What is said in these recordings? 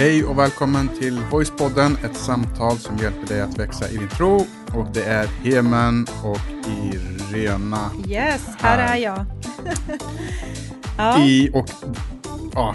Hej och välkommen till Voicepodden, ett samtal som hjälper dig att växa i din tro. Och det är Hemen och Irena. Yes, här är jag. ja. I, och, ja,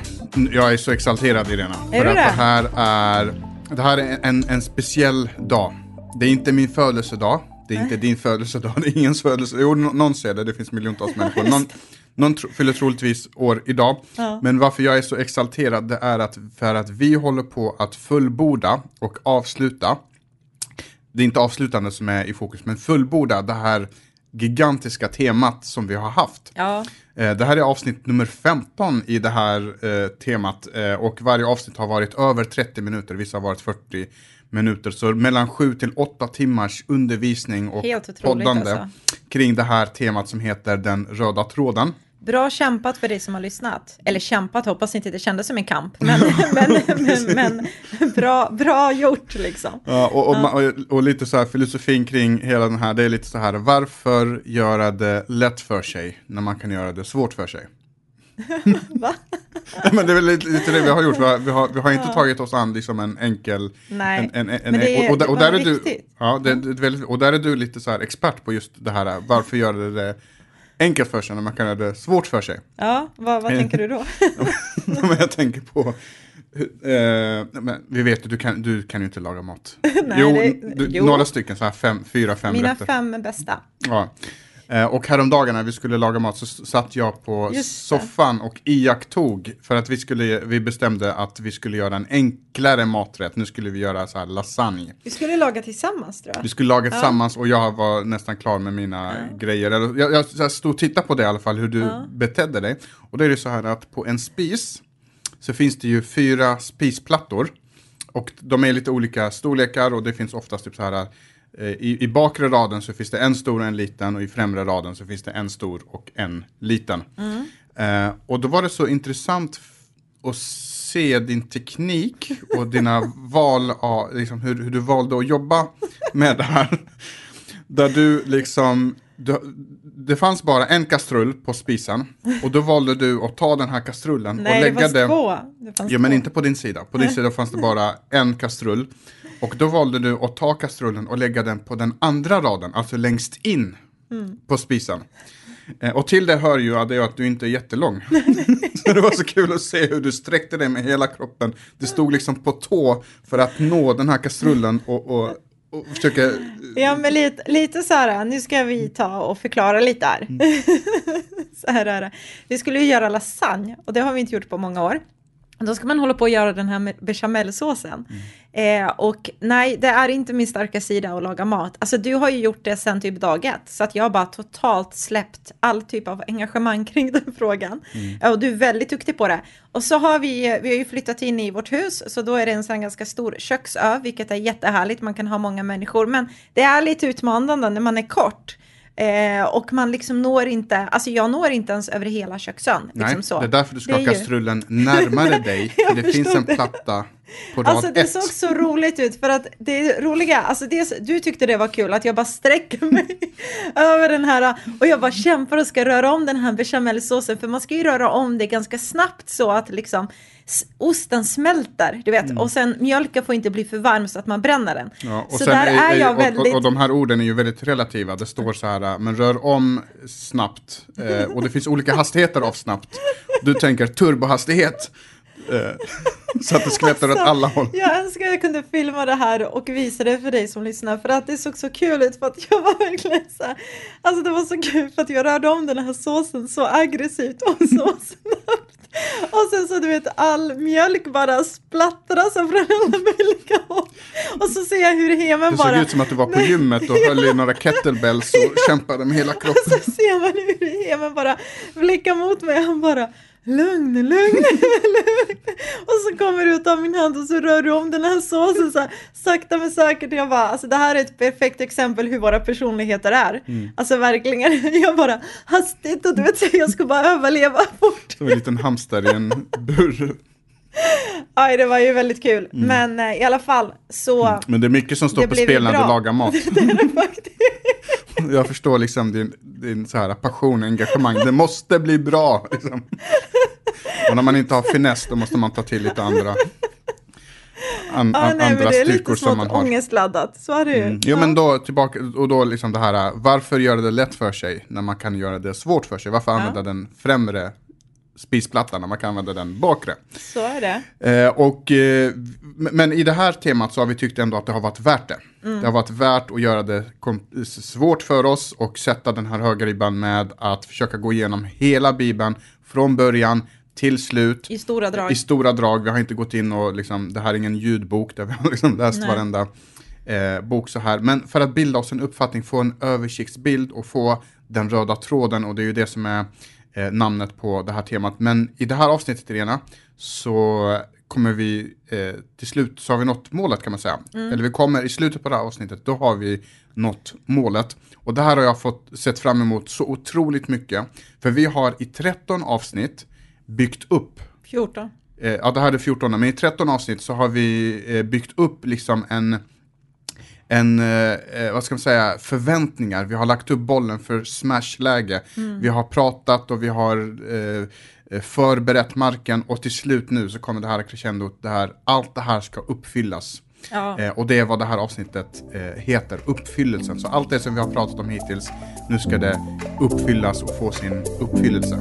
jag är så exalterad Irena. Är för du att det? det här är, det här är en, en speciell dag. Det är inte min födelsedag. Det är inte din födelsedag, det är ingens födelsedag. Jo, nå- någon säger det, det finns miljontals människor. Någon, någon tro, fyller troligtvis år idag. Ja. Men varför jag är så exalterad, det är att för att vi håller på att fullborda och avsluta. Det är inte avslutande som är i fokus, men fullborda det här gigantiska temat som vi har haft. Ja. Eh, Det här är avsnitt nummer 15 i det här eh, temat eh, och varje avsnitt har varit över 30 minuter, vissa har varit 40 minuter. Så mellan 7 till 8 timmars undervisning och poddande alltså. kring det här temat som heter den röda tråden. Bra kämpat för dig som har lyssnat. Eller kämpat, hoppas inte det kändes som en kamp. Men, men, men, men bra, bra gjort liksom. Ja, och, och, ma- och, och lite så här filosofin kring hela den här, det är lite så här, varför göra det lätt för sig när man kan göra det svårt för sig? Va? Ja, Men det är väl lite, lite det vi har gjort, vi har, vi har, vi har inte tagit oss an liksom en enkel... Nej, en, en, en, men det är- och, och, och där är du, ja, det, det väldigt, och där är du lite så här expert på just det här, varför göra det enkelt för sig när man kan göra det svårt för sig? Ja, vad, vad tänker du då? men jag tänker på, eh, men vi vet ju, du kan, du kan ju inte laga mat. Nej, jo, det- du, jo. några stycken, så här fem, fyra, fem Mina rätter. fem bästa. Ja. Eh, Och häromdagen när vi skulle laga mat så satt jag på soffan och iakttog för att vi, skulle, vi bestämde att vi skulle göra en enklare maträtt. Nu skulle vi göra så här lasagne. Vi skulle laga tillsammans tror Vi jag. skulle laga tillsammans och jag var nästan klar med mina grejer. Eller, Jag, jag, jag stod och tittade på det i alla fall, hur du betedde dig. Och då är det så här att på en spis så finns det ju fyra spisplattor. Och de är lite olika storlekar och det finns oftast typ så här i, I bakre raden så finns det en stor och en liten och i främre raden så finns det en stor och en liten. Eh, och då var det så intressant att se din teknik och dina val av, liksom hur, hur du valde att jobba med det här. Där du liksom, du, det fanns bara en kastrull på spisen och då valde du att ta den här kastrullen och Nej, det lägga det två. Det fanns Ja, men två. inte på din sida. På din sida fanns det bara en kastrull. Och då valde du att ta kastrullen och lägga den på den andra raden, alltså längst in Mm. på spisen. Eh, och till det hör ju är att du inte är jättelång. så det var så kul att se hur du sträckte dig med hela kroppen. Du stod liksom på tå för att nå den här kastrullen och, och, och försöka... Ja, men lite, lite så här, nu ska vi ta och förklara lite här. Mm. så här är det. Vi skulle ju göra lasagne och det har vi inte gjort på många år. Då ska man hålla på att göra den här bechamelsåsen. Mm. Eh, och nej, det är inte min starka sida att laga mat. Alltså du har ju gjort det sen typ dag ett. Så att jag har bara totalt släppt all typ av engagemang kring den frågan. Mm. Och du är väldigt duktig på det. Och så har vi, vi har ju flyttat in i vårt hus. Så då är det en sån ganska stor köksö, vilket är jättehärligt. Man kan ha många människor. Men det är lite utmanande när man är kort. Eh, och man liksom når inte, alltså jag når inte ens över hela köksön. Nej, Liksom så. det är därför du ska ha ju- kastrullen närmare dig. För det finns en platta på rad Alltså det ett. såg så roligt ut för att det roliga, alltså det, du tyckte det var kul att jag bara sträcker mig över den här och jag bara kämpar och ska röra om den här bechamelsåsen för man ska ju röra om det ganska snabbt så att liksom osten smälter, du vet, och sen mjölken får inte bli för varm så att man bränner den. Ja, och så där är, jag och, väldigt... och, och de här orden är ju väldigt relativa. Det står så här, men rör om snabbt. Eh, och det finns olika hastigheter av snabbt. Du tänker turbohastighet. Eh, så att det skvätter åt alla håll. Jag önskar jag kunde filma det här och visa det för dig som lyssnar för att det såg så kul ut för att jag var verkligen så här, alltså det var så kul för att jag rörde om den här såsen så aggressivt och så snabbt. Och sen så du vet all mjölk bara splattras från alla möjliga håll. Och så ser jag hur Hemen Det såg bara... ut som att du var på gymmet och höll i några kettlebells och kämpade med hela Och kroppen. så ser man hur Hemen bara blickar mot mig han bara Lugn, lugn, lugn. Och så kommer det ut av min hand och så rör du om den här såsen så här, sakta men säkert. Jag bara, alltså det här är ett perfekt exempel hur våra personligheter är. Alltså verkligen, jag bara hastigt och du vet, jag ska bara överleva fort. Som en liten hamster i en bur. Aj, det var ju väldigt kul. Men eh, i alla fall så, Men det är mycket som står på spel när du lagar mat. det är det faktiskt. Jag förstår liksom din, din så här passion och engagemang. Det måste bli bra. Liksom. Och när man inte har finess då måste man ta till lite andra an, ja, an, nej, andra det är styrkor lite som man har. ångestladdat, så är det ju. Mm. Jo men då tillbaka, och då liksom det här, varför göra det lätt för sig när man kan göra det svårt för sig? Varför använda den främre spisplattan när man kan använda den bakre? Så är det. Eh, och, eh, men i det här temat så har vi tyckt ändå att det har varit värt det. Det har varit värt att göra det svårt för oss och sätta den här höga ribban med att försöka gå igenom hela Bibeln från början till slut. I stora drag. I stora drag, vi har inte gått in och liksom, det här är ingen ljudbok där vi har liksom läst Nej. varenda eh, bok så här. Men för att bilda oss en uppfattning, få en översiktsbild och få den röda tråden och det är ju det som är eh, namnet på det här temat. Men i det här avsnittet Irena så kommer vi eh, till slut så har vi nått målet kan man säga. Eller vi kommer i slutet på det här avsnittet, då har vi nått målet. Och det här har jag fått sett fram emot så otroligt mycket. För vi har i 13 avsnitt byggt upp 14. Eh, ja, det här är 14, men i 13 avsnitt så har vi eh, byggt upp liksom en, en eh, vad ska man säga, förväntningar. Vi har lagt upp bollen för smashläge. Vi har pratat och vi har eh, förberett marken och till slut nu så kommer det här crescendot, det här, allt det här ska uppfyllas. Ja. Eh, och det är vad det här avsnittet heter, uppfyllelsen. Så allt det som vi har pratat om hittills, nu ska det uppfyllas och få sin uppfyllelse.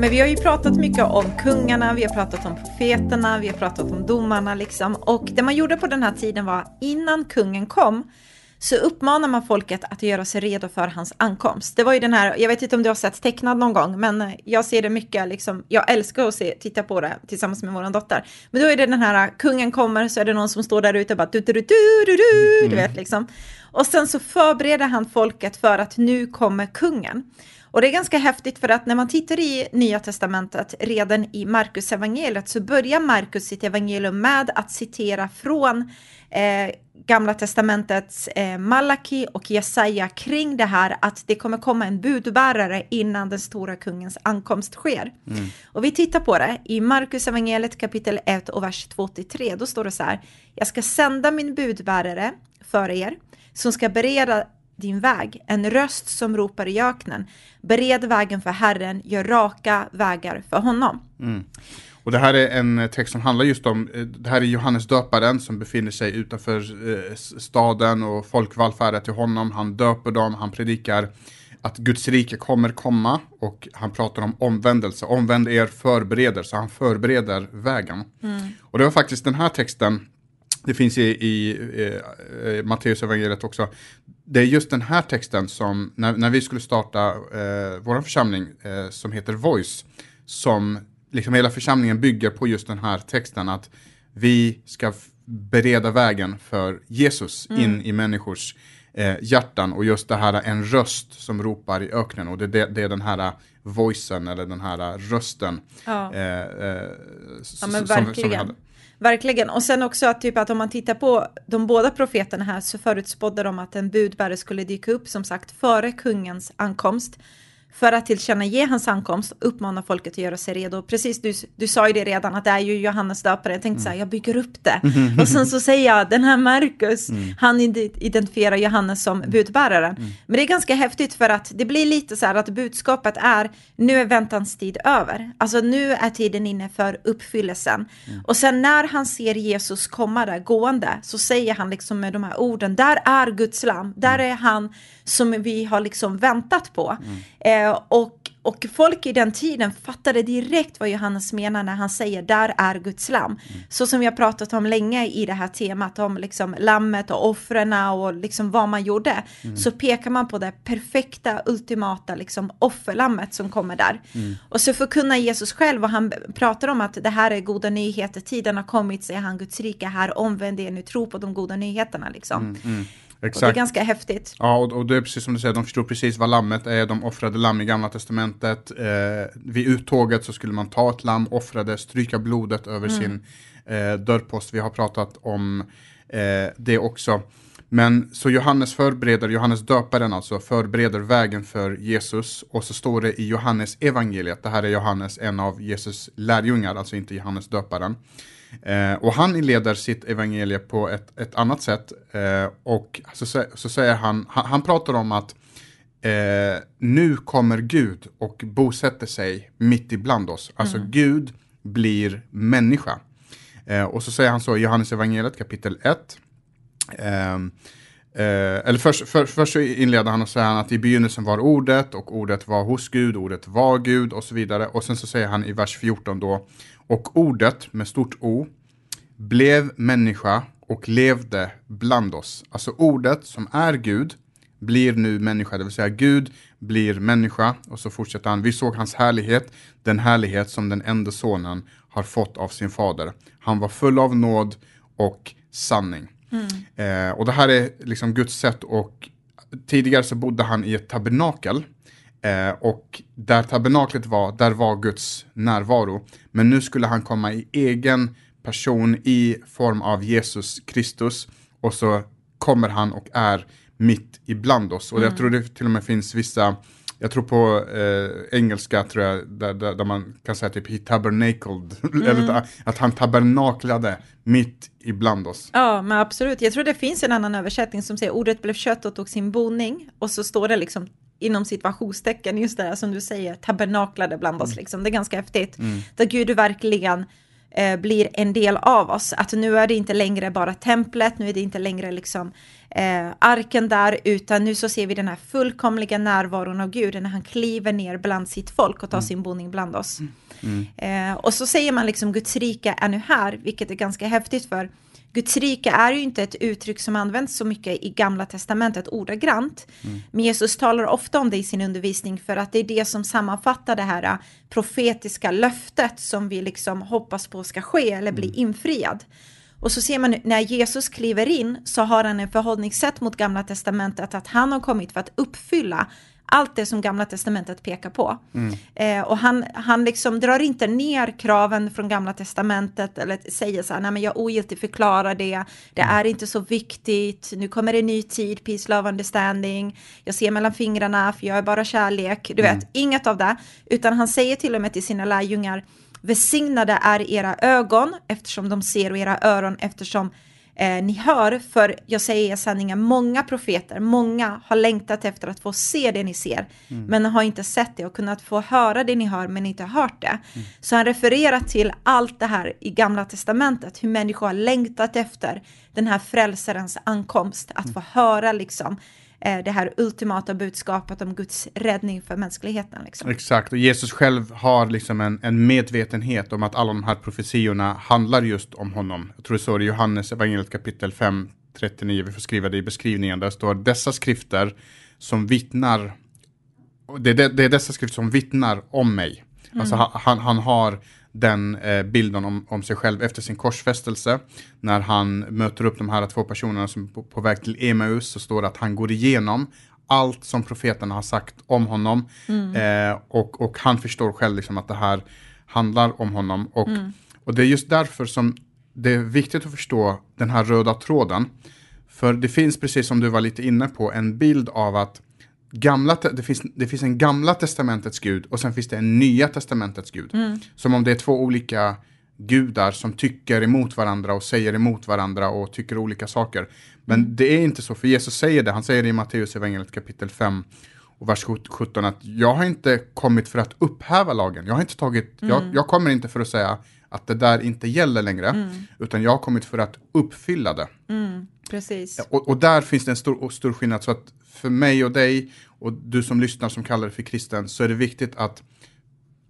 Men vi har ju pratat mycket om kungarna, vi har pratat om profeterna, vi har pratat om domarna liksom. Och det man gjorde på den här tiden var innan kungen kom så uppmanar man folket att göra sig redo för hans ankomst. Det var ju den här, jag vet inte om du har sett tecknad någon gång, men jag ser det mycket, liksom, jag älskar att se, titta på det tillsammans med vår dotter. Men då är det den här, kungen kommer, så är det någon som står där ute och bara du, du, du, du, du, du, du vet liksom. Och sen så förbereder han folket för att nu kommer kungen. Och det är ganska häftigt för att när man tittar i Nya Testamentet, redan i Markus evangeliet så börjar Markus sitt evangelium med att citera från eh, Gamla Testamentets eh, Malaki och Jesaja kring det här att det kommer komma en budbärare innan den stora kungens ankomst sker. Och vi tittar på det i Markus evangeliet kapitel 1 och vers 2-3. Då står det så här. Jag ska sända min budbärare för er som ska bereda din väg, en röst som ropar i öknen. Bered vägen för Herren, gör raka vägar för honom. Och det här är en text som handlar just om, eh, det här är Johannes döparen som befinner sig utanför eh, staden och folk vallfärdar till honom. Han döper dem, han predikar att Guds rike kommer komma och han pratar om omvändelse. Omvänd er förbereder, så han förbereder vägen. Och det var faktiskt den här texten, det finns i, i eh, eh, Matteus evangeliet också. Det är just den här texten som, när, när vi skulle starta eh, vår församling eh, som heter Voice, som liksom hela församlingen bygger på just den här texten att vi ska bereda vägen för Jesus in i människors eh, hjärtan och just det här en röst som ropar i öknen och det, det, det är den här voicen eller den här rösten. Ja. Eh, eh, Ja men som- som vi verkligen. Och sen också att, typ att om man tittar på de båda profeterna här så förutspådde de att en budbärare skulle dyka upp som sagt före kungens ankomst. För att tillkännage hans ankomst uppmana folket att göra sig redo. Precis, du, du sa ju det redan att det är ju Johannes döpare. Jag tänkte så här, jag bygger upp det. Och sen så säger jag, den här Markus, han id- identifierar Johannes som budbäraren. Men det är ganska häftigt för att det blir lite så här att budskapet är, nu är väntans tid över. Alltså nu är tiden inne för uppfyllelsen. Och sen när han ser Jesus komma där gående så säger han liksom med de här orden, där är Guds lam, där är han som vi har liksom väntat på. Eh, och, och folk i den tiden fattade direkt vad Johannes menar när han säger där är Guds lam. Så som vi har pratat om länge i det här temat om liksom lammet och offren och liksom vad man gjorde. Så pekar man på det perfekta, ultimata liksom offerlammet som kommer där. Och så förkunnar Jesus själv och han pratar om att det här är goda nyheter, tiden har kommit, säger han, Guds rike är här, omvänd er nu, tro på de goda nyheterna liksom. Mm, mm. Och det är Exakt. ganska häftigt. Ja, och, och det är precis som du säger, de förstod precis vad lammet är. De offrade lamm i gamla testamentet. Eh, vid uttåget så skulle man ta ett lamm, offra det, stryka blodet över sin eh, dörrpost. Vi har pratat om eh, det också. Men så Johannes förbereder, Johannes döparen alltså, förbereder vägen för Jesus. Och så står det i Johannes evangeliet, det här är Johannes, en av Jesus lärjungar, alltså inte Johannes döparen. Eh, och han inleder sitt evangelie på ett, ett annat sätt. Eh, och så, så säger han, han, han pratar om att eh, nu kommer Gud och bosätter sig mitt ibland oss. Alltså Gud blir människa. Eh, och så säger han så i Johannes evangeliet kapitel 1. Ehm, eh, eller först, för, först inleder han och säger att i begynnelsen var ordet och ordet var hos Gud, ordet var Gud och så vidare. Och sen så säger han i vers 14 då, och ordet med stort O blev människa och levde bland oss. Alltså ordet som är Gud blir nu människa, det vill säga Gud blir människa. Och så fortsätter han, vi såg hans härlighet, den härlighet som den enda sonen har fått av sin fader. Han var full av nåd och sanning. Mm. Eh, och det här är liksom Guds sätt och tidigare så bodde han i ett tabernakel. Eh, och där tabernaklet var, där var Guds närvaro. Men nu skulle han komma i egen person i form av Jesus Kristus. Och så kommer han och är mitt ibland oss. Och mm. jag tror det till och med finns vissa jag tror på eh, engelska tror jag, där, där, där, man kan säga typ he tabernacled, mm. eller att han tabernaklade mitt ibland oss. Ja, men absolut. Jag tror det finns en annan översättning som säger ordet blev kött och tog sin boning och så står det liksom inom situationstecken just det där som du säger, tabernaklade bland oss mm. liksom. Det är ganska häftigt. Mm. Där Gud verkligen eh, blir en del av oss. Att nu är det inte längre bara templet, nu är det inte längre liksom eh, arken där, utan nu så ser vi den här fullkomliga närvaron av Gud när han kliver ner bland sitt folk och tar mm. sin boning bland oss. Mm. Eh, och så säger man liksom Guds rike är nu här, vilket är ganska häftigt för Guds rike är ju inte ett uttryck som används så mycket i gamla testamentet ordagrant. Mm. Men Jesus talar ofta om det i sin undervisning för att det är det som sammanfattar det här profetiska löftet som vi liksom hoppas på ska ske eller bli mm. infriad. Och så ser man när Jesus kliver in så har han en förhållningssätt mot gamla testamentet att han har kommit för att uppfylla allt det som gamla testamentet pekar på. Mm. Eh, och han, han liksom drar inte ner kraven från gamla testamentet eller säger så här, nej men jag ogiltigt förklarar det, det mm. är inte så viktigt, nu kommer det en ny tid, peace, love, understanding, jag ser mellan fingrarna för jag är bara kärlek, du mm. vet, inget av det, utan han säger till och med till sina lärjungar, Välsignade är era ögon eftersom de ser och era öron eftersom eh, ni hör. För jag säger er sanningen, många profeter, många har längtat efter att få se det ni ser, mm. men har inte sett det och kunnat få höra det ni hör, men inte hört det. Mm. Så han refererar till allt det här i Gamla Testamentet, hur människor har längtat efter den här frälsarens ankomst, att mm. få höra liksom det här ultimata budskapet om Guds räddning för mänskligheten. Liksom. Exakt, och Jesus själv har liksom en, en medvetenhet om att alla de här profetiorna handlar just om honom. Jag tror det står i Johannes evangeliet kapitel 5, 39, vi får skriva det i beskrivningen, där står dessa skrifter som vittnar, det, det, det är dessa skrifter som vittnar om mig. Alltså mm. Alltså han, han har den eh, bilden om, om sig själv efter sin korsfästelse. När han möter upp de här två personerna som på, på väg till Emaus så står det att han går igenom allt som profeterna har sagt om honom. Mm. Eh, och, och han förstår själv liksom att det här handlar om honom. Och, mm. och det är just därför som det är viktigt att förstå den här röda tråden. För det finns, precis som du var lite inne på, en bild av att gamla, det, finns, det finns en gamla testamentets gud och sen finns det en nya testamentets gud. Mm. Som om det är två olika gudar som tycker emot varandra och säger emot varandra och tycker olika saker. Men mm. det är inte så, för Jesus säger det, han säger det i Matteus evangeliet kapitel 5 och vers 17 att jag har inte kommit för att upphäva lagen. Jag har inte tagit, mm. jag, jag, kommer inte för att säga att det där inte gäller längre, mm. utan jag har kommit för att uppfylla det. Precis. Och, och, där finns det en stor, stor skillnad, så att för mig och dig och du som lyssnar som kallar dig för kristen så är det viktigt att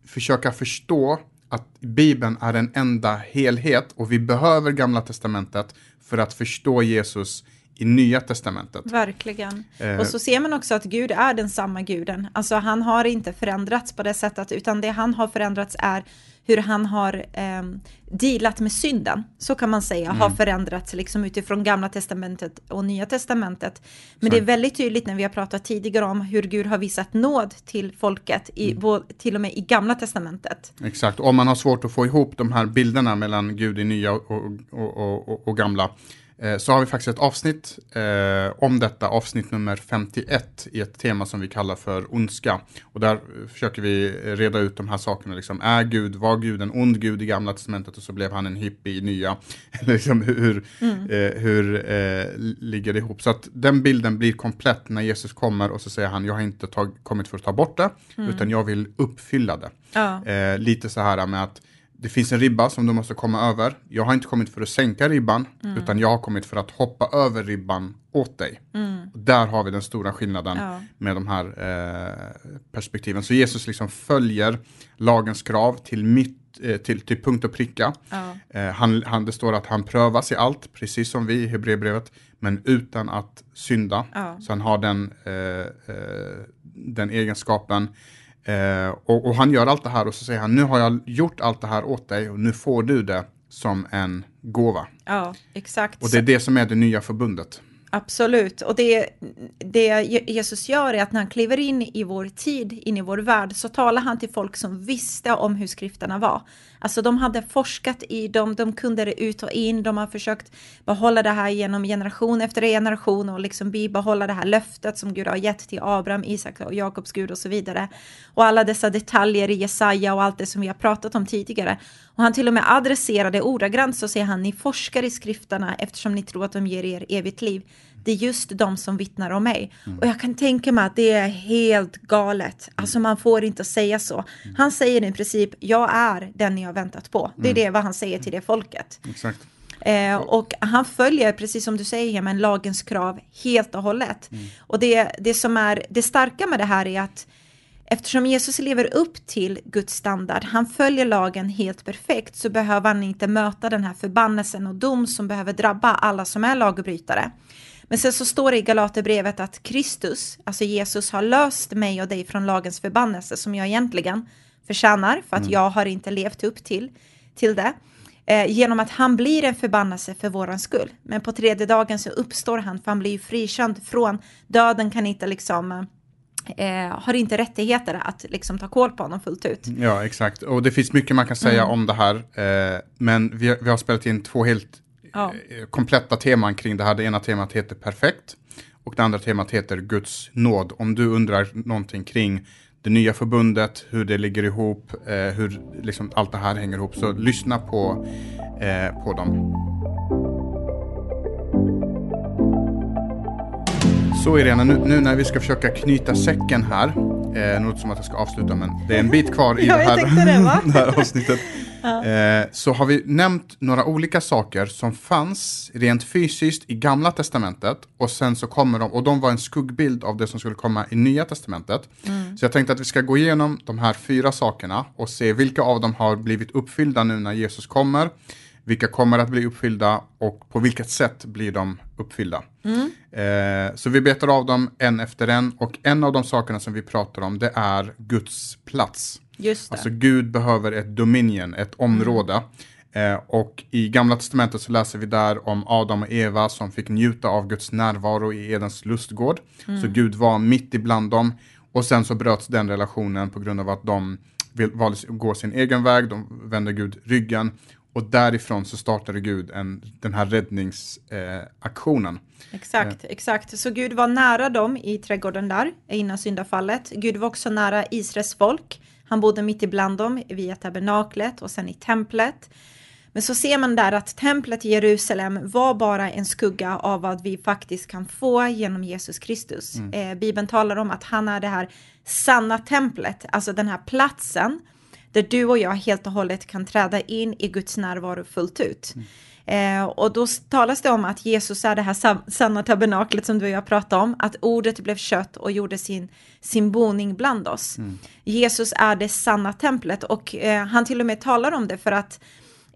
försöka förstå att Bibeln är en enda helhet och vi behöver Gamla Testamentet för att förstå Jesus i Nya Testamentet. Verkligen. Eh. Och så ser man också att Gud är den samma guden. Alltså han har inte förändrats på det sättet, utan det han har förändrats är hur han har eh, dealat med synden, så kan man säga, mm. har förändrats liksom utifrån gamla testamentet och nya testamentet. Men så. det är väldigt tydligt när vi har pratat tidigare om hur Gud har visat nåd till folket, i, mm. till och med i gamla testamentet. Exakt, om man har svårt att få ihop de här bilderna mellan Gud i nya och, och, och, och gamla, så har vi faktiskt ett avsnitt eh, om detta, avsnitt nummer 51 i ett tema som vi kallar för ondska. Och där försöker vi reda ut de här sakerna, liksom, är Gud, var Gud en ond Gud i gamla testamentet och så blev han en hippie i nya? liksom, hur mm. eh, hur eh, ligger det ihop? Så att den bilden blir komplett när Jesus kommer och så säger han, jag har inte tag, kommit för att ta bort det, mm. utan jag vill uppfylla det. Ja. Eh, lite så här med att det finns en ribba som du måste komma över. Jag har inte kommit för att sänka ribban, mm. utan jag har kommit för att hoppa över ribban åt dig. Mm. Där har vi den stora skillnaden ja. med de här eh, perspektiven. Så Jesus liksom följer lagens krav till, mitt, eh, till, till punkt och pricka. Ja. Eh, han, han, det står att han prövas i allt, precis som vi i Hebreerbrevet, men utan att synda. Ja. Så han har den, eh, eh, den egenskapen. Eh, och, och, han gör allt det här och så säger han, nu har jag gjort allt det här åt dig och nu får du det som en gåva. Ja, exakt. Och det är det som är det nya förbundet. Absolut, och det, det Jesus gör är att när han kliver in i vår tid, in i vår värld, så talar han till folk som visste om hur skrifterna var. Alltså de hade forskat i dem, de kunde det ut och in, de har försökt behålla det här genom generation efter generation och liksom bibehålla det här löftet som Gud har gett till Abraham, Isak och Jakobs Gud och så vidare. Och alla dessa detaljer i Jesaja och allt det som vi har pratat om tidigare. Och han till och med adresserade ordagrant så säger han, ni forskar i skrifterna eftersom ni tror att de ger er evigt liv det är just de som vittnar om mig. Mm. Och jag kan tänka mig att det är helt galet. Alltså man får inte säga så. Mm. Han säger i princip, jag är den ni har väntat på. Det är mm. det vad han säger till det folket. Exakt. Eh, och han följer, precis som du säger, men lagens krav helt och hållet. Mm. Och det, det som är det starka med det här är att Eftersom Jesus lever upp till Guds standard, han följer lagen helt perfekt, så behöver han inte möta den här förbannelsen och dom som behöver drabba alla som är lagbrytare. Men sen så står det i Galaterbrevet att Kristus, alltså Jesus, har löst mig och dig från lagens förbannelse som jag egentligen förtjänar för att mm. jag har inte levt upp till, till det. Eh, genom att han blir en förbannelse för våran skull. Men på tredje dagen så uppstår han för han blir frikänd från döden kan inte liksom Eh, har inte rättigheter att liksom ta koll på honom fullt ut. Ja, exakt. Och det finns mycket man kan säga mm. om det här. Eh, men vi, vi, har spelat in två helt ja. Eh, eh, kompletta teman kring det här. Det ena temat heter perfekt och det andra temat heter Guds nåd. Om du undrar någonting kring det nya förbundet, hur det ligger ihop, eh, hur liksom allt det här hänger ihop, så lyssna på, eh, på dem. Så Irena, nu, nu, när vi ska försöka knyta säcken här, eh, något som att jag ska avsluta men det är en bit kvar i ja, det, här, det, det här avsnittet. Eh, så har vi nämnt några olika saker som fanns rent fysiskt i gamla testamentet och sen så kommer de, och de var en skuggbild av det som skulle komma i nya testamentet. Mm. Så jag tänkte att vi ska gå igenom de här fyra sakerna och se vilka av dem har blivit uppfyllda nu när Jesus kommer vilka kommer att bli uppfyllda och på vilket sätt blir de uppfyllda. Mm. Eh, så vi betar av dem en efter en och en av de sakerna som vi pratar om det är Guds plats. Just det. Alltså Gud behöver ett dominion, ett område. Mm. Eh, och i Gamla Testamentet så läser vi där om Adam och Eva som fick njuta av Guds närvaro i Edens lustgård. Mm. Så Gud var mitt ibland dem. Och sen så bröts den relationen på grund av att de att gå sin egen väg, de vände Gud ryggen. Och därifrån så startade Gud en, den här räddningsaktionen. Eh, exakt, eh. exakt. Så Gud var nära dem i trädgården där innan syndafallet. Gud var också nära Israels folk. Han bodde mitt ibland dem via tabernaklet och sen i templet. Men så ser man där att templet i Jerusalem var bara en skugga av vad vi faktiskt kan få genom Jesus Kristus. Mm. Eh, Bibeln talar om att han är det här sanna templet, alltså den här platsen där du och jag helt och hållet kan träda in i Guds närvaro fullt ut. Mm. Eh, och då talas det om att Jesus är det här sanna tabernaklet som du och jag pratade om, att ordet blev kött och gjorde sin, sin boning bland oss. Mm. Jesus är det sanna templet och eh, han till och med talar om det för att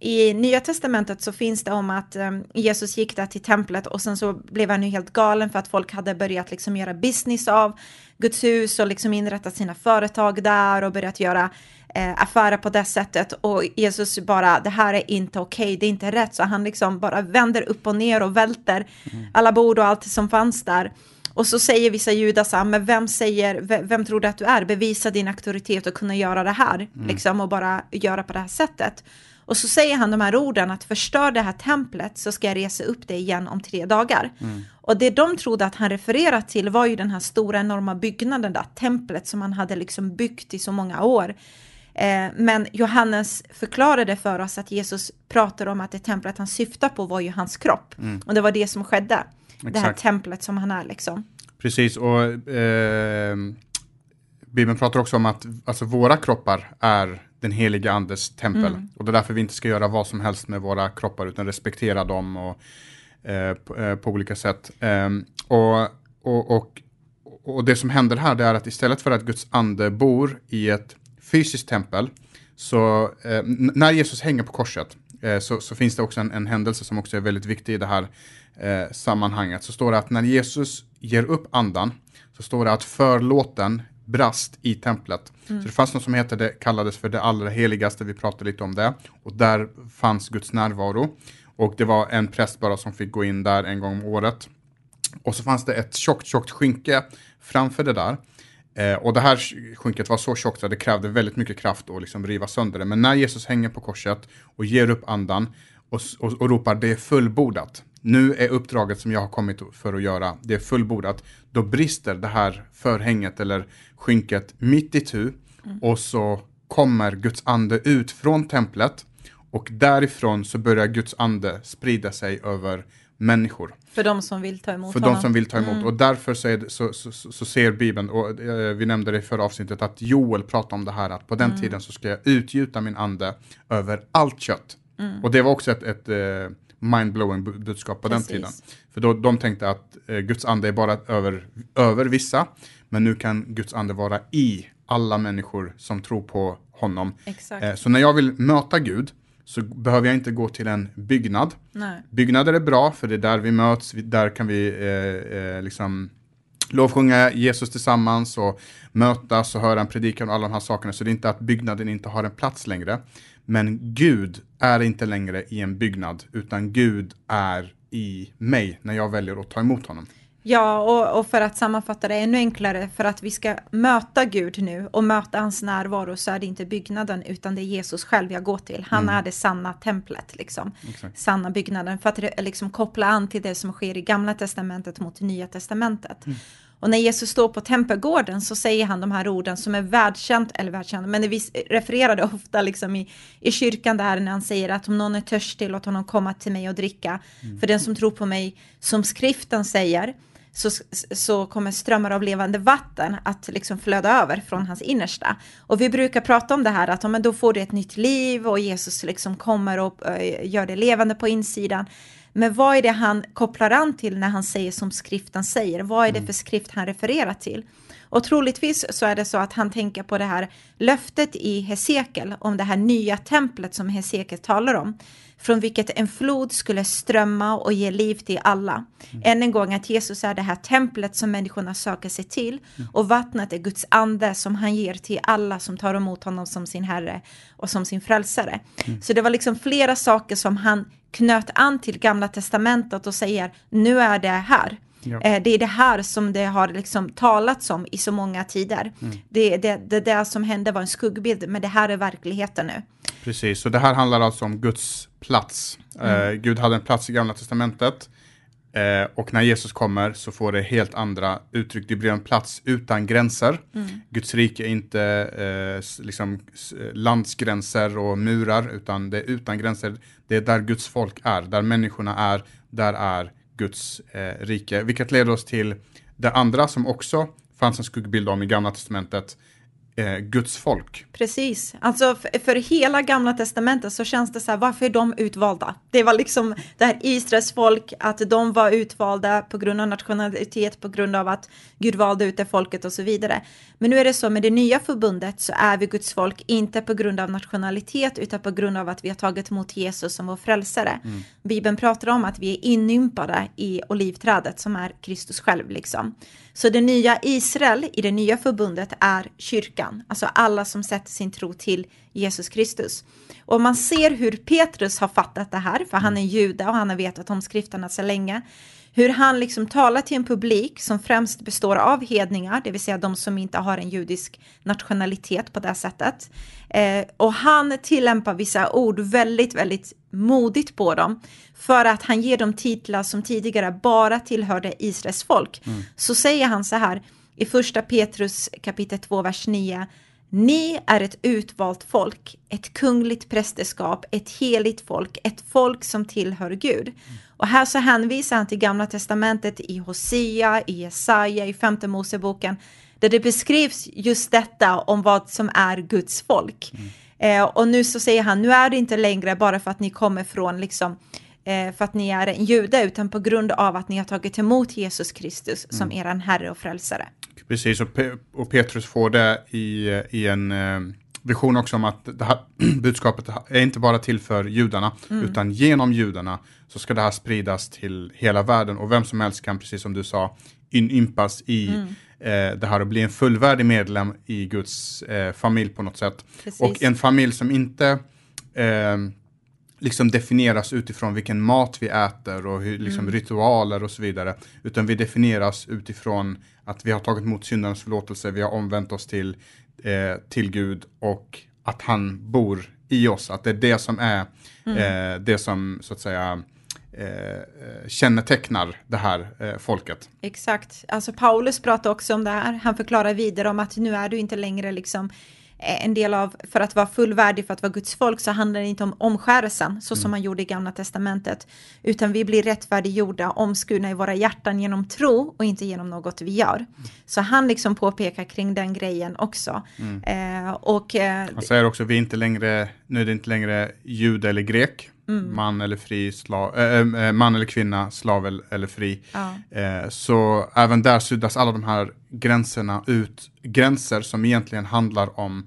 i Nya Testamentet så finns det om att um, Jesus gick där till templet och sen så blev han ju helt galen för att folk hade börjat liksom göra business av Guds hus och liksom inrättat sina företag där och börjat göra eh, affärer på det sättet och Jesus bara, det här är inte okej, okay, det är inte rätt, så han liksom bara vänder upp och ner och välter mm. alla bord och allt som fanns där. Och så säger vissa judar så här, men vem säger, vem tror du att du är? Bevisa din auktoritet och kunna göra det här, mm. liksom, och bara göra på det här sättet. Och så säger han de här orden att förstör det här templet så ska jag resa upp det igen om tre dagar. Mm. Och det de trodde att han refererade till var ju den här stora enorma byggnaden där, templet som han hade liksom byggt i så många år. Eh, men Johannes förklarade för oss att Jesus pratar om att det templet han syftar på var ju hans kropp. Mm. Och det var det som skedde. Exakt. Det här templet som han är liksom. Precis, och eh, Bibeln pratar också om att alltså, våra kroppar är den heliga andes tempel. Mm. Och det är därför vi inte ska göra vad som helst med våra kroppar utan respektera dem och, eh, på, eh, på, olika sätt. Eh, och, och, och, och det som händer här är att istället för att Guds ande bor i ett fysiskt tempel så eh, när Jesus hänger på korset eh, så, så, finns det också en, en, händelse som också är väldigt viktig i det här eh, sammanhanget. Så står det att när Jesus ger upp andan så står det att förlåten brast i templet. Mm. Så det fanns något som heter det, kallades för det allra heligaste, vi pratade lite om det. Och där fanns Guds närvaro. Och det var en präst bara som fick gå in där en gång om året. Och så fanns det ett tjockt, tjockt skynke framför det där. Eh, och det här skynket var så tjockt att det krävde väldigt mycket kraft att liksom riva sönder det. Men när Jesus hänger på korset och ger upp andan och, och, och ropar det är fullbordat. Nu är uppdraget som jag har kommit för att göra, det är fullbordat. Då brister det här förhänget eller skynket mitt i tu mm. och så kommer Guds ande ut från templet och därifrån så börjar Guds ande sprida sig över människor. För de som vill ta emot För honom. de som vill ta emot. Mm. Och därför så, det, så, så, så, ser Bibeln, och eh, vi nämnde det i förra avsnittet, att Joel pratar om det här, att på den mm. tiden så ska jag utgjuta min ande över allt kött. Mm. Och det var också ett, ett eh, mindblowing budskap på Precis. den tiden. För då, de tänkte att eh, Guds ande är bara över, över vissa, men nu kan Guds ande vara i alla människor som tror på honom. Eh, så när jag vill möta Gud, så behöver jag inte gå till en byggnad. Nej. Byggnader är bra, för det är där vi möts, där kan vi eh, eh, liksom lovsjunga Jesus tillsammans och mötas och höra en predikan och alla de här sakerna. Så det är inte att byggnaden inte har en plats längre. Men Gud är inte längre i en byggnad, utan Gud är i mig när jag väljer att ta emot honom. Ja, och, och, för att sammanfatta det ännu enklare, för att vi ska möta Gud nu och möta hans närvaro så är det inte byggnaden utan det är Jesus själv jag går till. Han mm. är det sanna templet, liksom. Exakt. sanna byggnaden, för att liksom koppla an till det som sker i gamla testamentet mot nya testamentet. Mm. Och när Jesus står på tempelgården så säger han de här orden som är världskänt, eller världskänt, men vi refererar det ofta liksom i, i kyrkan där när han säger att om någon är törstig, låt honom komma till mig och dricka. Mm. För den som tror på mig, som skriften säger, så, så kommer strömmar av levande vatten att liksom flöda över från hans innersta. Och vi brukar prata om det här att men då får du ett nytt liv och Jesus liksom kommer och äh, gör det levande på insidan. Men vad är det han kopplar an till när han säger som skriften säger? Vad är det mm. för skrift han refererar till? Och troligtvis så är det så att han tänker på det här löftet i Hesekiel om det här nya templet som Hesekiel talar om från vilket en flod skulle strömma och ge liv till alla. Mm. Än en gång att Jesus är det här templet som människorna söker sig till mm. och vattnet är Guds ande som han ger till alla som tar emot honom som sin herre och som sin frälsare. Mm. Så det var liksom flera saker som han knöt an till gamla testamentet och säger nu är det här. Ja. Eh, det är det här som det har liksom talats om i så många tider. Mm. Det, det, det, det som hände var en skuggbild, men det här är verkligheten nu. Precis, så det här handlar alltså om Guds plats. Mm. Eh, Gud hade en plats i Gamla Testamentet. Eh, och när Jesus kommer så får det helt andra uttryck. Det blir en plats utan gränser. Mm. Guds rike är inte eh, liksom landsgränser och murar, utan det är utan gränser. Det är där Guds folk är, där människorna är, där är Guds eh, rike. Vilket leder oss till det andra som också fanns en skuggbild om i Gamla Testamentet, eh, Guds folk. Precis, alltså för, för, hela gamla testamentet så känns det så här, varför är de utvalda? Det var liksom det här Israels folk, att de var utvalda på grund av nationalitet, på grund av att Gud valde ut det folket och så vidare. Men nu är det så med det nya förbundet så är vi Guds folk, inte på grund av nationalitet, utan på grund av att vi har tagit emot Jesus som vår frälsare. Mm. Bibeln pratar om att vi är inympade i olivträdet som är Kristus själv liksom. Så det nya Israel i det nya förbundet är kyrkan, alltså alla som sätter sin tro till Jesus Kristus. Och man ser hur Petrus har fattat det här, för han är jude och han har vetat om skrifterna så länge. Hur han liksom talar till en publik som främst består av hedningar, det vill säga de som inte har en judisk nationalitet på det sättet. Eh, och han tillämpar vissa ord väldigt, väldigt modigt på dem för att han ger dem titlar som tidigare bara tillhörde Israels folk. Mm. Så säger han så här i första Petrus kapitel 2, vers 9. Ni är ett utvalt folk, ett kungligt prästerskap, ett heligt folk, ett folk som tillhör Gud. Mm. Och här så hänvisar han till Gamla Testamentet i Hosea, i Jesaja, i Femte Moseboken, där det beskrivs just detta om vad som är Guds folk. Mm. Eh, och nu så säger han, nu är det inte längre bara för att ni kommer från liksom eh, för att ni är en jude, utan på grund av att ni har tagit emot Jesus Kristus som mm. er Herre och Frälsare. Precis, och, Pe och Petrus får det i, i en eh, vision också om att det här budskapet är inte bara till för judarna, mm. utan genom judarna så ska det här spridas till hela världen och vem som helst kan, precis som du sa, inympas i mm. Eh, det här och bli en fullvärdig medlem i Guds eh, familj på något sätt. Precis. Och en familj som inte eh, liksom definieras utifrån vilken mat vi äter och hur, liksom, mm. ritualer och så vidare. Utan vi definieras utifrån att vi har tagit emot syndarnas förlåtelse, vi har omvänt oss till, eh, till Gud och att han bor i oss. Att det är det som är mm. eh, det som så att säga eh, kännetecknar det här eh, folket. Exakt. Alltså Paulus pratar också om det här. Han förklarar vidare om att nu är du inte längre liksom Eh, en del av, för att vara fullvärdig, för att vara Guds folk, så handlar det inte om omskärelsen, så som mm. man gjorde i Gamla Testamentet, utan vi blir rättfärdiggjorda, omskurna i våra hjärtan genom tro och inte genom något vi gör. Mm. Så han liksom påpekar kring den grejen också. Mm. Eh, och, eh, han säger också, vi är inte längre, nu är det inte längre jude eller grek, Mm. Man eller fri, slav, äh, man eller kvinna, slav eller fri. Ja. Äh, så även där suddas alla de här gränserna ut, gränser som egentligen handlar om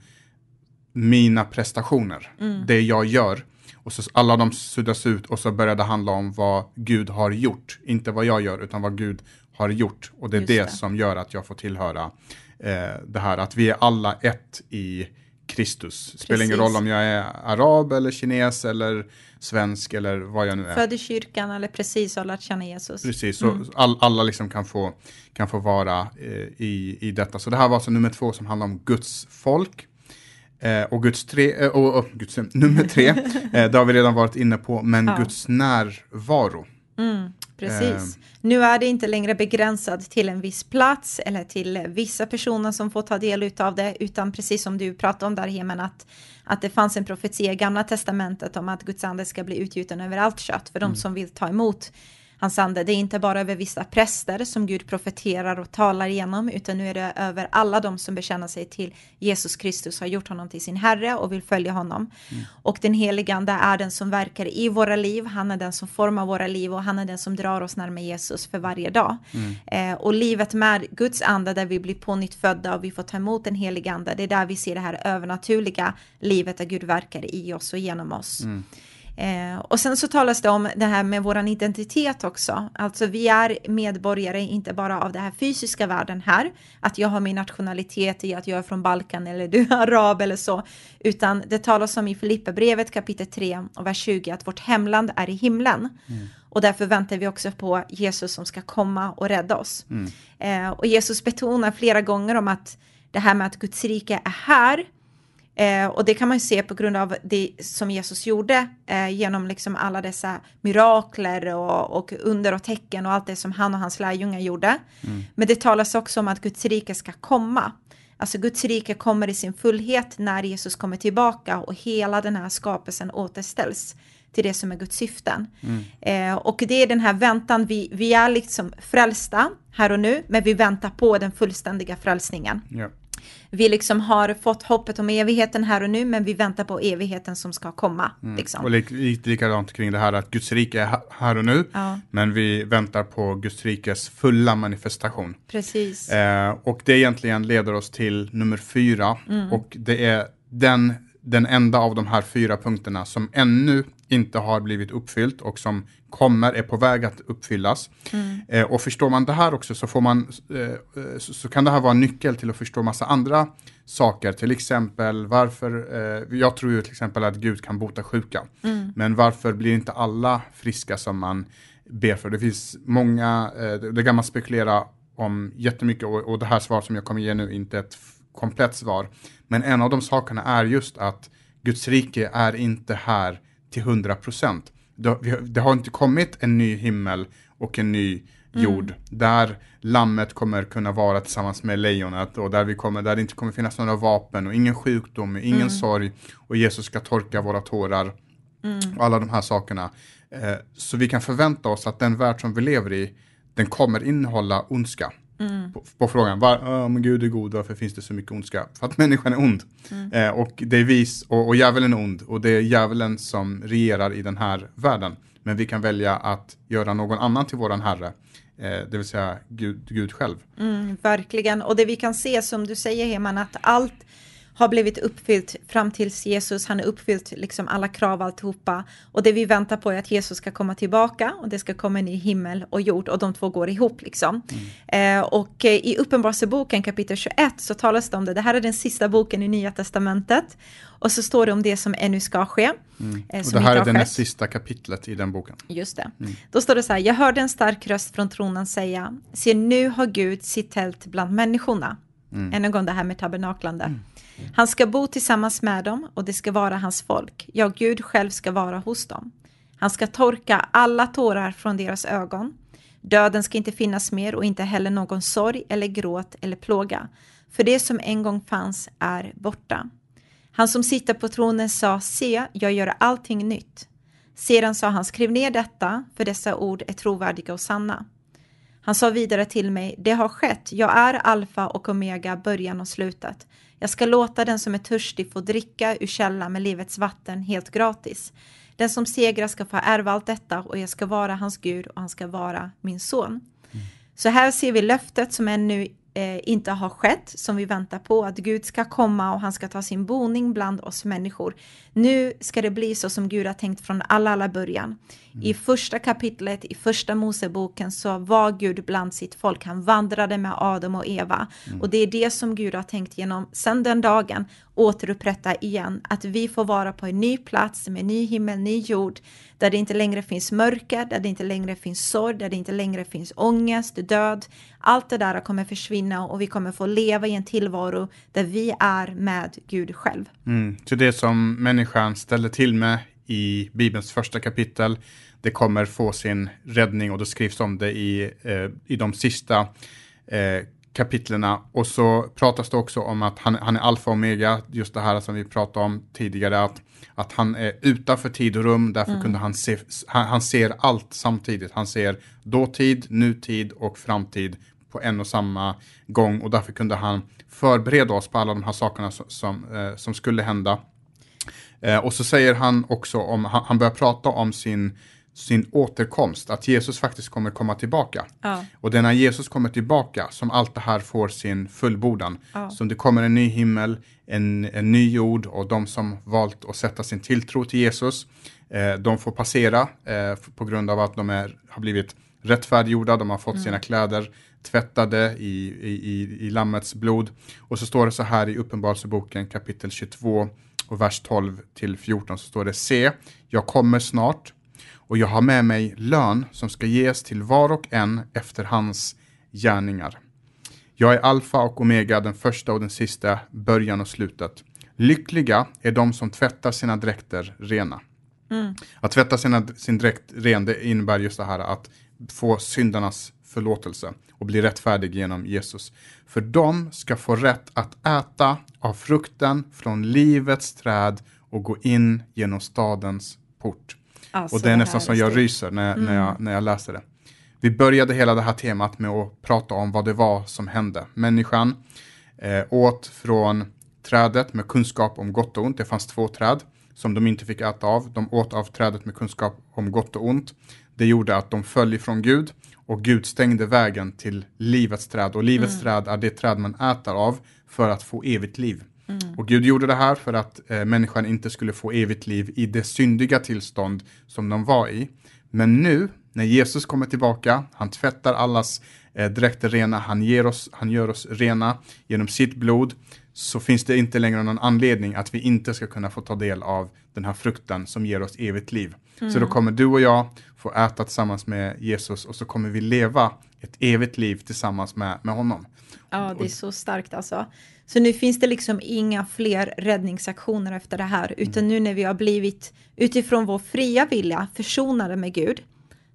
mina prestationer, mm. det jag gör. Och så alla de suddas ut och så börjar det handla om vad Gud har gjort. Inte vad jag gör, utan vad Gud har gjort. Och det är det, det, som gör att jag får tillhöra eh, det här, att vi är alla ett i Kristus. Spelar ingen roll om jag är arab eller kines eller svensk eller vad jag nu är. Född i kyrkan eller precis har lärt känna Jesus. Precis, så mm. all, alla liksom kan få, kan få vara eh, i, i detta. Så det här var alltså nummer två som handlar om Guds folk. Eh, och Guds tre, eh, och, och, Guds, nummer tre, eh, det har vi redan varit inne på, men ja. Guds närvaro. Mm. Precis. Eh. Nu är det inte längre begränsat till en viss plats eller till vissa personer som får ta del av det, utan precis som du pratade om där, Hemen, att, att det fanns en profetia i Gamla Testamentet om att Guds ande ska bli utgjuten över allt kött för mm. de som vill ta emot hans ande. Det är inte bara över vissa präster som Gud profeterar och talar igenom, utan nu är det över alla de som bekänner sig till Jesus Kristus, har gjort honom till sin Herre och vill följa honom. Mm. Och den helige Ande är den som verkar i våra liv, han är den som formar våra liv och han är den som drar oss närmare Jesus för varje dag. Mm. Eh, och livet med Guds ande, där vi blir på nytt födda och vi får ta emot den helige Ande, det är där vi ser det här övernaturliga livet där Gud verkar i oss och genom oss. Mm. Eh, och sen så talas det om det här med våran identitet också. Alltså vi är medborgare inte bara av den här fysiska världen här, att jag har min nationalitet i att jag är från Balkan eller du är arab eller så, utan det talas om i Filipperbrevet kapitel 3 och vers 20 att vårt hemland är i himlen. Mm. Och därför väntar vi också på Jesus som ska komma och rädda oss. Mm. Eh, och Jesus betonar flera gånger om att det här med att Guds rike är här, Eh, och det kan man ju se på grund av det som Jesus gjorde eh, genom liksom alla dessa mirakler och, och, under och tecken och allt det som han och hans lärjungar gjorde. Mm. Men det talas också om att Guds rike ska komma. Alltså Guds rike kommer i sin fullhet när Jesus kommer tillbaka och hela den här skapelsen återställs till det som är Guds syften. Mm. Eh, och det är den här väntan, vi, vi är liksom frälsta här och nu, men vi väntar på den fullständiga frälsningen. Yeah. Vi liksom har fått hoppet om evigheten här och nu, men vi väntar på evigheten som ska komma. Mm. Liksom. Och lite lik, likadant kring det här att Guds rike är här och nu, ja. men vi väntar på Guds rikes fulla manifestation. Precis. Eh, och det egentligen leder oss till nummer fyra, mm. och det är den, den enda av de här fyra punkterna som ännu inte har blivit uppfyllt och som kommer, är på väg att uppfyllas. Mm. Eh, och förstår man det här också så, får man, eh, så, så, kan det här vara en nyckel till att förstå massa andra saker. Till exempel varför, eh, jag tror ju till exempel att Gud kan bota sjuka. Mm. Men varför blir inte alla friska som man ber för? Det finns många, eh, det kan man spekulera om jättemycket och, och det här svaret som jag kommer ge nu är inte ett komplett svar. Men en av de sakerna är just att Guds rike är inte här till 100 procent. Det, har inte kommit en ny himmel och en ny jord mm. där lammet kommer kunna vara tillsammans med lejonet och där, vi kommer, där det inte kommer finnas några vapen och ingen sjukdom, ingen mm. sorg och Jesus ska torka våra tårar mm. och alla de här sakerna. Eh, så vi kan förvänta oss att den värld som vi lever i, den kommer innehålla ondska. Mm. På, på, frågan, var, oh, men Gud är god, varför finns det så mycket ondska? För att människan är ond. Mm. Eh, och det är vis, och, och djävulen är ond, och det är djävulen som regerar i den här världen. Men vi kan välja att göra någon annan till våran herre, eh, det vill säga Gud, Gud själv. Mm, verkligen, och det vi kan se som du säger Heman, att allt har blivit uppfyllt fram tills Jesus, han har uppfyllt liksom alla krav alltihopa. Och det vi väntar på är att Jesus ska komma tillbaka och det ska komma en ny himmel och jord och de två går ihop liksom. Mm. Eh, och eh, i Uppenbarelseboken kapitel 21 så talas det om det, det här är den sista boken i Nya Testamentet. Och så står det om det som ännu ska ske. Mm. Eh, och det här är det sista kapitlet i den boken. Just det. Mm. Då står det så här, jag hörde en stark röst från tronen säga, se nu har Gud sitt tält bland människorna. Mm. Än en gång det här med tabernaklande. Mm. Han ska bo tillsammans med dem och det ska vara hans folk. Ja, Gud själv ska vara hos dem. Han ska torka alla tårar från deras ögon. Döden ska inte finnas mer och inte heller någon sorg eller gråt eller plåga. För det som en gång fanns är borta. Han som sitter på tronen sa, se, jag gör allting nytt. Sedan sa han, skriv ner detta, för dessa ord är trovärdiga och sanna. Han sa vidare till mig, det har skett, jag är alfa och omega, början och slutet. Jag ska låta den som är törstig få dricka ur källan med livets vatten helt gratis. Den som segrar ska få ärva allt detta och jag ska vara hans Gud och han ska vara min son. Mm. Så här ser vi löftet som ännu inte har skett, som vi väntar på, att Gud ska komma och han ska ta sin boning bland oss människor. Nu ska det bli så som Gud har tänkt från alla, alla början. Mm. I första kapitlet i första Moseboken så var Gud bland sitt folk. Han vandrade med Adam och Eva mm. och det är det som Gud har tänkt genom sedan den dagen återupprätta igen, att vi får vara på en ny plats med ny himmel, ny jord, där det inte längre finns mörker, där det inte längre finns sorg, där det inte längre finns ångest, död. Allt det där kommer försvinna och vi kommer få leva i en tillvaro där vi är med Gud själv. Mm. Så det som människan ställer till med i Bibelns första kapitel, det kommer få sin räddning och det skrivs om det i, eh, i de sista eh, kapitlerna. Och så pratas det också om att han, han är alfa och omega, just det här som vi pratade om tidigare, att, att han är utanför tid och rum, därför mm. kunde han se, han, han, ser allt samtidigt. Han ser dåtid, nutid och framtid på en och samma gång och därför kunde han förbereda oss på alla de här sakerna som, som, eh, som skulle hända. Eh, och så säger han också om, han, han börjar prata om sin sin återkomst, att Jesus faktiskt kommer komma tillbaka. Ja. Och det är när Jesus kommer tillbaka som allt det här får sin fullbordan. Ja. Som det kommer en ny himmel, en, en ny jord och de som valt att sätta sin tilltro till Jesus, eh, de får passera eh, på grund av att de är, har blivit rättfärdiggjorda, de har fått mm. sina kläder tvättade i, i, i, i Lammets blod. Och så står det så här i Uppenbarelseboken kapitel 22 och vers 12 till 14 så står det Se, jag kommer snart och jag har med mig lön som ska ges till var och en efter hans gärningar. Jag är alfa och omega, den första och den sista, början och slutet. Lyckliga är de som tvättar sina dräkter rena. Mm. Att tvätta sina, sin dräkt ren, det innebär just det här att få syndarnas förlåtelse och bli rättfärdig genom Jesus. För de ska få rätt att äta av frukten från livets träd och gå in genom stadens port. Alltså, och det är nästan som jag ryser när, mm. när, jag, när jag läser det. Vi började hela det här temat med att prata om vad det var som hände. Människan eh, åt från trädet med kunskap om gott och ont. Det fanns två träd som de inte fick äta av. De åt av trädet med kunskap om gott och ont. Det gjorde att de föll ifrån Gud och Gud stängde vägen till livets träd. Och livets mm. träd är det träd man äter av för att få evigt liv. Mm. Och Gud gjorde det här för att eh, människan inte skulle få evigt liv i det syndiga tillstånd som de var i. Men nu, när Jesus kommer tillbaka, han tvättar allas eh, dräkter rena, han, ger oss, han gör oss rena genom sitt blod, så finns det inte längre någon anledning att vi inte ska kunna få ta del av den här frukten som ger oss evigt liv. Mm. Så då kommer du och jag få äta tillsammans med Jesus och så kommer vi leva ett evigt liv tillsammans med, med honom. Ja, det är så starkt alltså. Så nu finns det liksom inga fler räddningsaktioner efter det här, utan mm. nu när vi har blivit utifrån vår fria vilja försonade med Gud,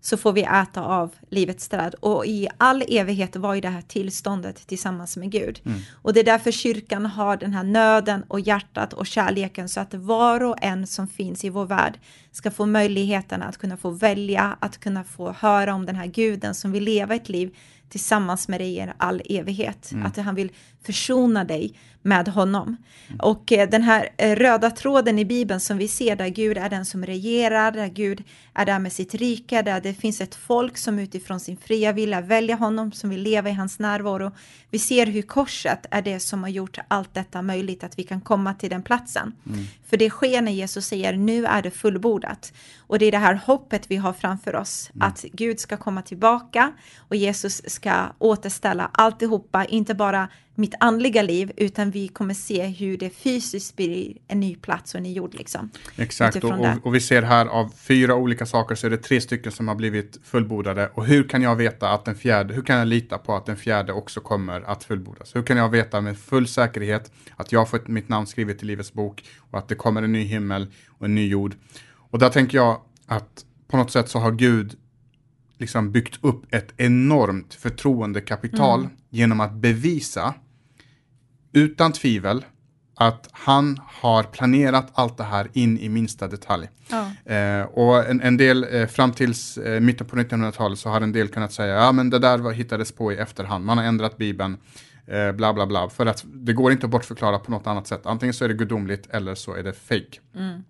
så får vi äta av livets träd och i all evighet var ju det här tillståndet tillsammans med Gud. Mm. Och det är därför kyrkan har den här nöden och hjärtat och kärleken så att var och en som finns i vår värld ska få möjligheten att kunna få välja, att kunna få höra om den här guden som vill leva ett liv tillsammans med dig i all evighet. Mm. Att han vill försona dig med honom. Mm. Och eh, den här eh, röda tråden i Bibeln som vi ser där Gud är den som regerar, där Gud är där med sitt rike, där det finns ett folk som utifrån sin fria vilja väljer honom, som vill leva i hans närvaro. Vi ser hur korset är det som har gjort allt detta möjligt, att vi kan komma till den platsen. Mm. För det sker när Jesus säger nu är det fullbordat. Och det är det här hoppet vi har framför oss, mm. att Gud ska komma tillbaka och Jesus ska återställa alltihopa, inte bara mitt andliga liv, utan vi kommer se hur det fysiskt blir en ny plats och en ny jord. Liksom, Exakt, och, och, vi ser här av fyra olika saker så är det tre stycken som har blivit fullbordade. Och hur kan jag veta att den fjärde, hur kan jag lita på att den fjärde också kommer att fullbordas? Hur kan jag veta med full säkerhet att jag har fått mitt namn skrivet i Livets bok och att det kommer en ny himmel och en ny jord? Och där tänker jag att på något sätt så har Gud liksom byggt upp ett enormt förtroendekapital mm. genom att bevisa utan tvivel att han har planerat allt det här in i minsta detalj. Ja. Eh, och en, en del, eh, fram tills eh, mitten på 1900-talet så har en del kunnat säga, ja men det där var, hittades på i efterhand, man har ändrat Bibeln, eh, bla bla bla, för att det går inte att bortförklara på något annat sätt. Antingen så är det gudomligt eller så är det fake. Mm.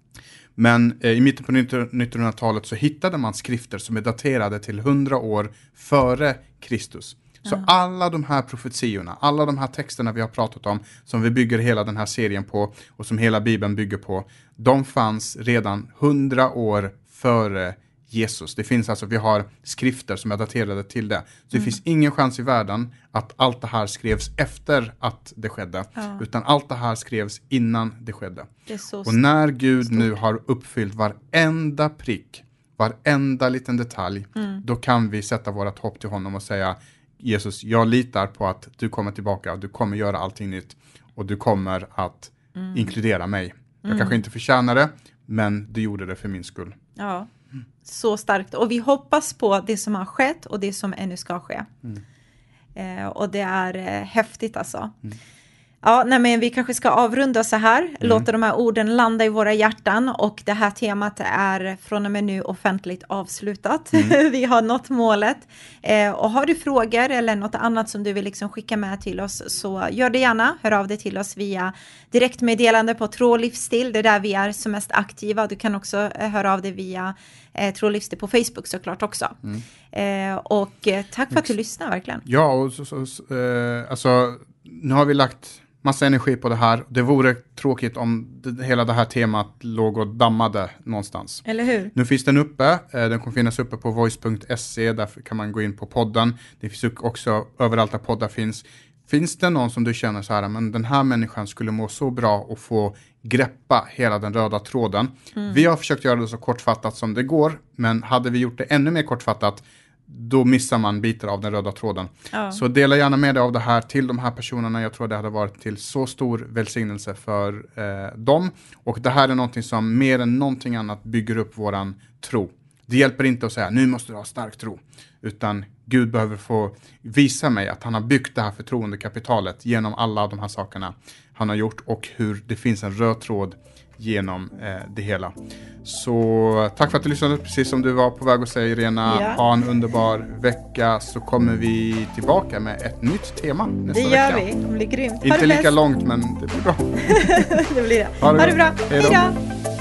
Men eh, i mitten på 1900-talet så hittade man skrifter som är daterade till 100 år före Kristus. Så mm. alla de här profetiorna, alla de här texterna vi har pratat om, som vi bygger hela den här serien på och som hela Bibeln bygger på, de fanns redan 100 år före Jesus. Det finns alltså, vi har skrifter som är daterade till det. Så mm. det finns ingen chans i världen att allt det här skrevs efter att det skedde. Ja. Utan allt det här skrevs innan det skedde. Det och när Gud stort. nu har uppfyllt varenda prick, varenda liten detalj, mm. då kan vi sätta vårt hopp till honom och säga Jesus, jag litar på att du kommer tillbaka, du kommer göra allting nytt och du kommer att mm. inkludera mig. Jag mm. kanske inte förtjänar det, men du gjorde det för min skull. Ja, så starkt. Och vi hoppas på det som har skett och det som ännu ska ske. Mm. Eh, och det är eh, häftigt alltså. Mm. Ja, nej, men vi kanske ska avrunda så här, mm. låta de här orden landa i våra hjärtan och det här temat är från och med nu offentligt avslutat. Mm. vi har nått målet. Eh, och har du frågor eller något annat som du vill liksom skicka med till oss så gör det gärna. Hör av dig till oss via direktmeddelande på Tråd Livsstil. Det är där vi är som mest aktiva. Du kan också eh, höra av dig via eh, Tråd Livsstil på Facebook såklart också. Mm. Eh, och eh, tack för att du lyssnar verkligen. Ja, och så, så, så eh, alltså nu har vi lagt massa energi på det här. Det vore tråkigt om det, hela det här temat låg och dammade någonstans. Eller hur? Nu finns den uppe. Eh, den kommer finnas uppe på voice.se. Där kan man gå in på podden. Det finns också överallt där poddar finns. Finns det någon som du känner så här, men den här människan skulle må så bra att få greppa hela den röda tråden. Mm. Vi har försökt göra det så kortfattat som det går, men hade vi gjort det ännu mer kortfattat då missar man bitar av den röda tråden. Ja. Så dela gärna med dig av det här till de här personerna. Jag tror det hade varit till så stor välsignelse för eh, dem. Och det här är någonting som mer än någonting annat bygger upp våran tro. Det hjälper inte att säga nu måste du ha stark tro. Utan Gud behöver få visa mig att han har byggt det här förtroendekapitalet genom alla de här sakerna han har gjort och hur det finns en röd tråd genom eh, det hela. Så tack för att du lyssnade, precis som du var på väg att säga Irena. Ja. Ha en underbar vecka så kommer vi tillbaka med ett nytt tema nästa vecka. Det gör vecka. vi, det blir grymt. Inte lika långt men det blir bra. det blir det. Ha det, ha det bra, hejdå. hejdå.